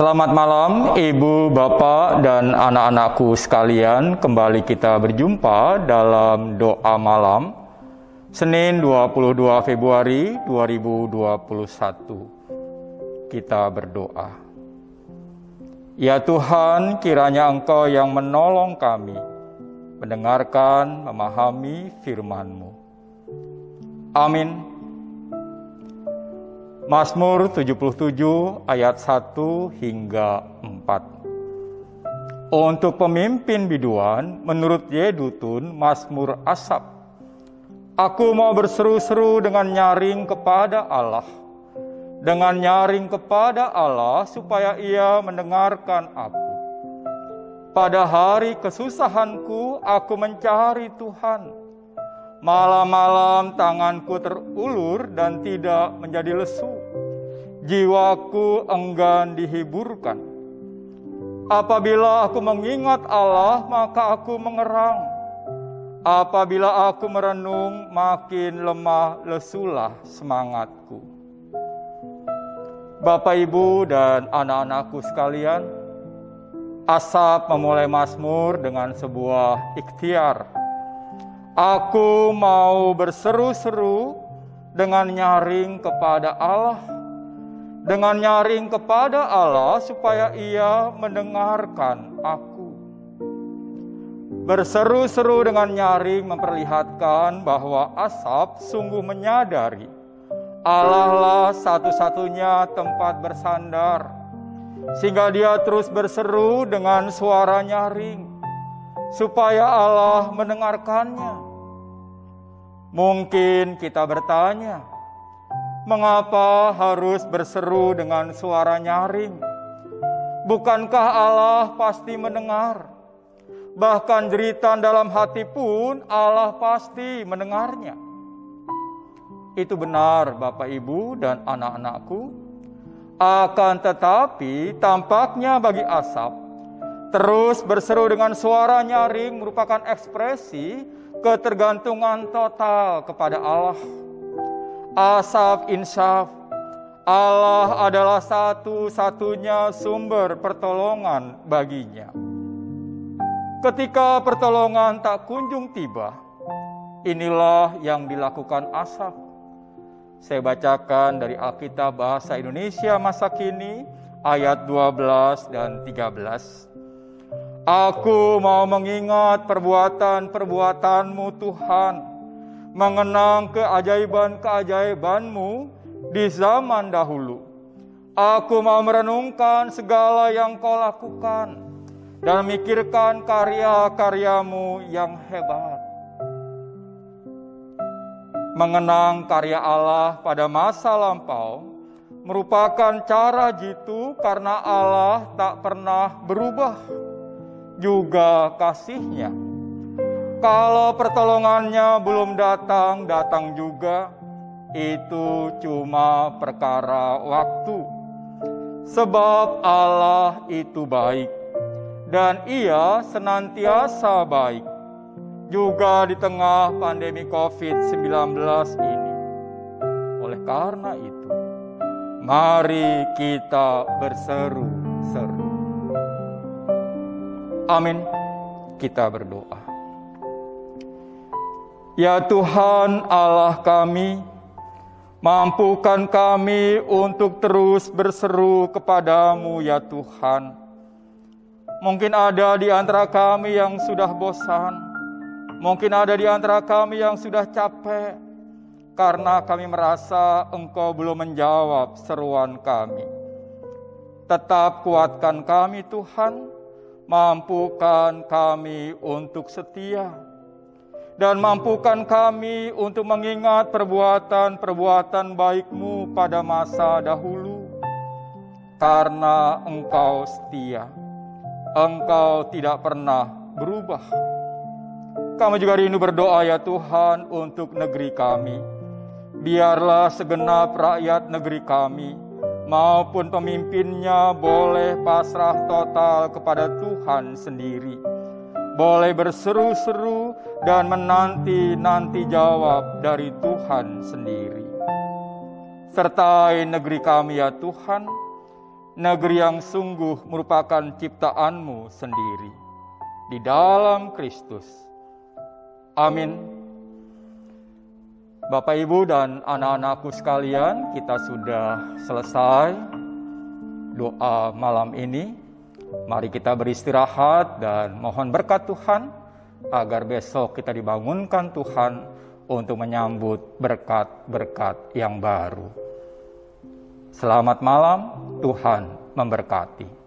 Selamat malam Ibu, Bapak, dan anak-anakku sekalian. Kembali kita berjumpa dalam doa malam Senin 22 Februari 2021. Kita berdoa. Ya Tuhan, kiranya Engkau yang menolong kami mendengarkan, memahami firman-Mu. Amin. Mazmur 77 ayat 1 hingga 4. Untuk pemimpin biduan, menurut Yedutun, Mazmur Asap. Aku mau berseru-seru dengan nyaring kepada Allah. Dengan nyaring kepada Allah supaya ia mendengarkan aku. Pada hari kesusahanku, aku mencari Tuhan Malam-malam tanganku terulur dan tidak menjadi lesu. Jiwaku enggan dihiburkan. Apabila aku mengingat Allah, maka aku mengerang. Apabila aku merenung, makin lemah lesulah semangatku. Bapak, Ibu, dan anak-anakku sekalian, Asap memulai Mazmur dengan sebuah ikhtiar Aku mau berseru-seru dengan nyaring kepada Allah, dengan nyaring kepada Allah supaya Ia mendengarkan aku. Berseru-seru dengan nyaring memperlihatkan bahwa Asap sungguh menyadari Allah lah satu-satunya tempat bersandar, sehingga dia terus berseru dengan suara nyaring supaya Allah mendengarkannya. Mungkin kita bertanya, mengapa harus berseru dengan suara nyaring? Bukankah Allah pasti mendengar? Bahkan jeritan dalam hati pun Allah pasti mendengarnya. Itu benar, Bapak, Ibu, dan anak-anakku. Akan tetapi, tampaknya bagi asap, Terus berseru dengan suara nyaring merupakan ekspresi ketergantungan total kepada Allah. Asaf insaf, Allah adalah satu-satunya sumber pertolongan baginya. Ketika pertolongan tak kunjung tiba, inilah yang dilakukan Asaf. Saya bacakan dari Alkitab Bahasa Indonesia masa kini ayat 12 dan 13. Aku mau mengingat perbuatan-perbuatanmu Tuhan, mengenang keajaiban-keajaibanmu di zaman dahulu. Aku mau merenungkan segala yang kau lakukan dan memikirkan karya-karyamu yang hebat. Mengenang karya Allah pada masa lampau merupakan cara jitu karena Allah tak pernah berubah juga kasihnya. Kalau pertolongannya belum datang, datang juga, itu cuma perkara waktu. Sebab Allah itu baik, dan ia senantiasa baik, juga di tengah pandemi COVID-19 ini. Oleh karena itu, mari kita berseru-seru. Amin. Kita berdoa. Ya Tuhan Allah kami, mampukan kami untuk terus berseru kepadamu ya Tuhan. Mungkin ada di antara kami yang sudah bosan, mungkin ada di antara kami yang sudah capek, karena kami merasa Engkau belum menjawab seruan kami. Tetap kuatkan kami Tuhan, Mampukan kami untuk setia dan mampukan kami untuk mengingat perbuatan-perbuatan baikmu pada masa dahulu. Karena engkau setia, engkau tidak pernah berubah. Kami juga rindu berdoa ya Tuhan untuk negeri kami. Biarlah segenap rakyat negeri kami maupun pemimpinnya boleh pasrah total kepada Tuhan sendiri. Boleh berseru-seru dan menanti-nanti jawab dari Tuhan sendiri. Sertai negeri kami ya Tuhan, negeri yang sungguh merupakan ciptaanmu sendiri di dalam Kristus. Amin. Bapak, Ibu, dan anak-anakku sekalian, kita sudah selesai doa malam ini. Mari kita beristirahat dan mohon berkat Tuhan agar besok kita dibangunkan Tuhan untuk menyambut berkat-berkat yang baru. Selamat malam, Tuhan memberkati.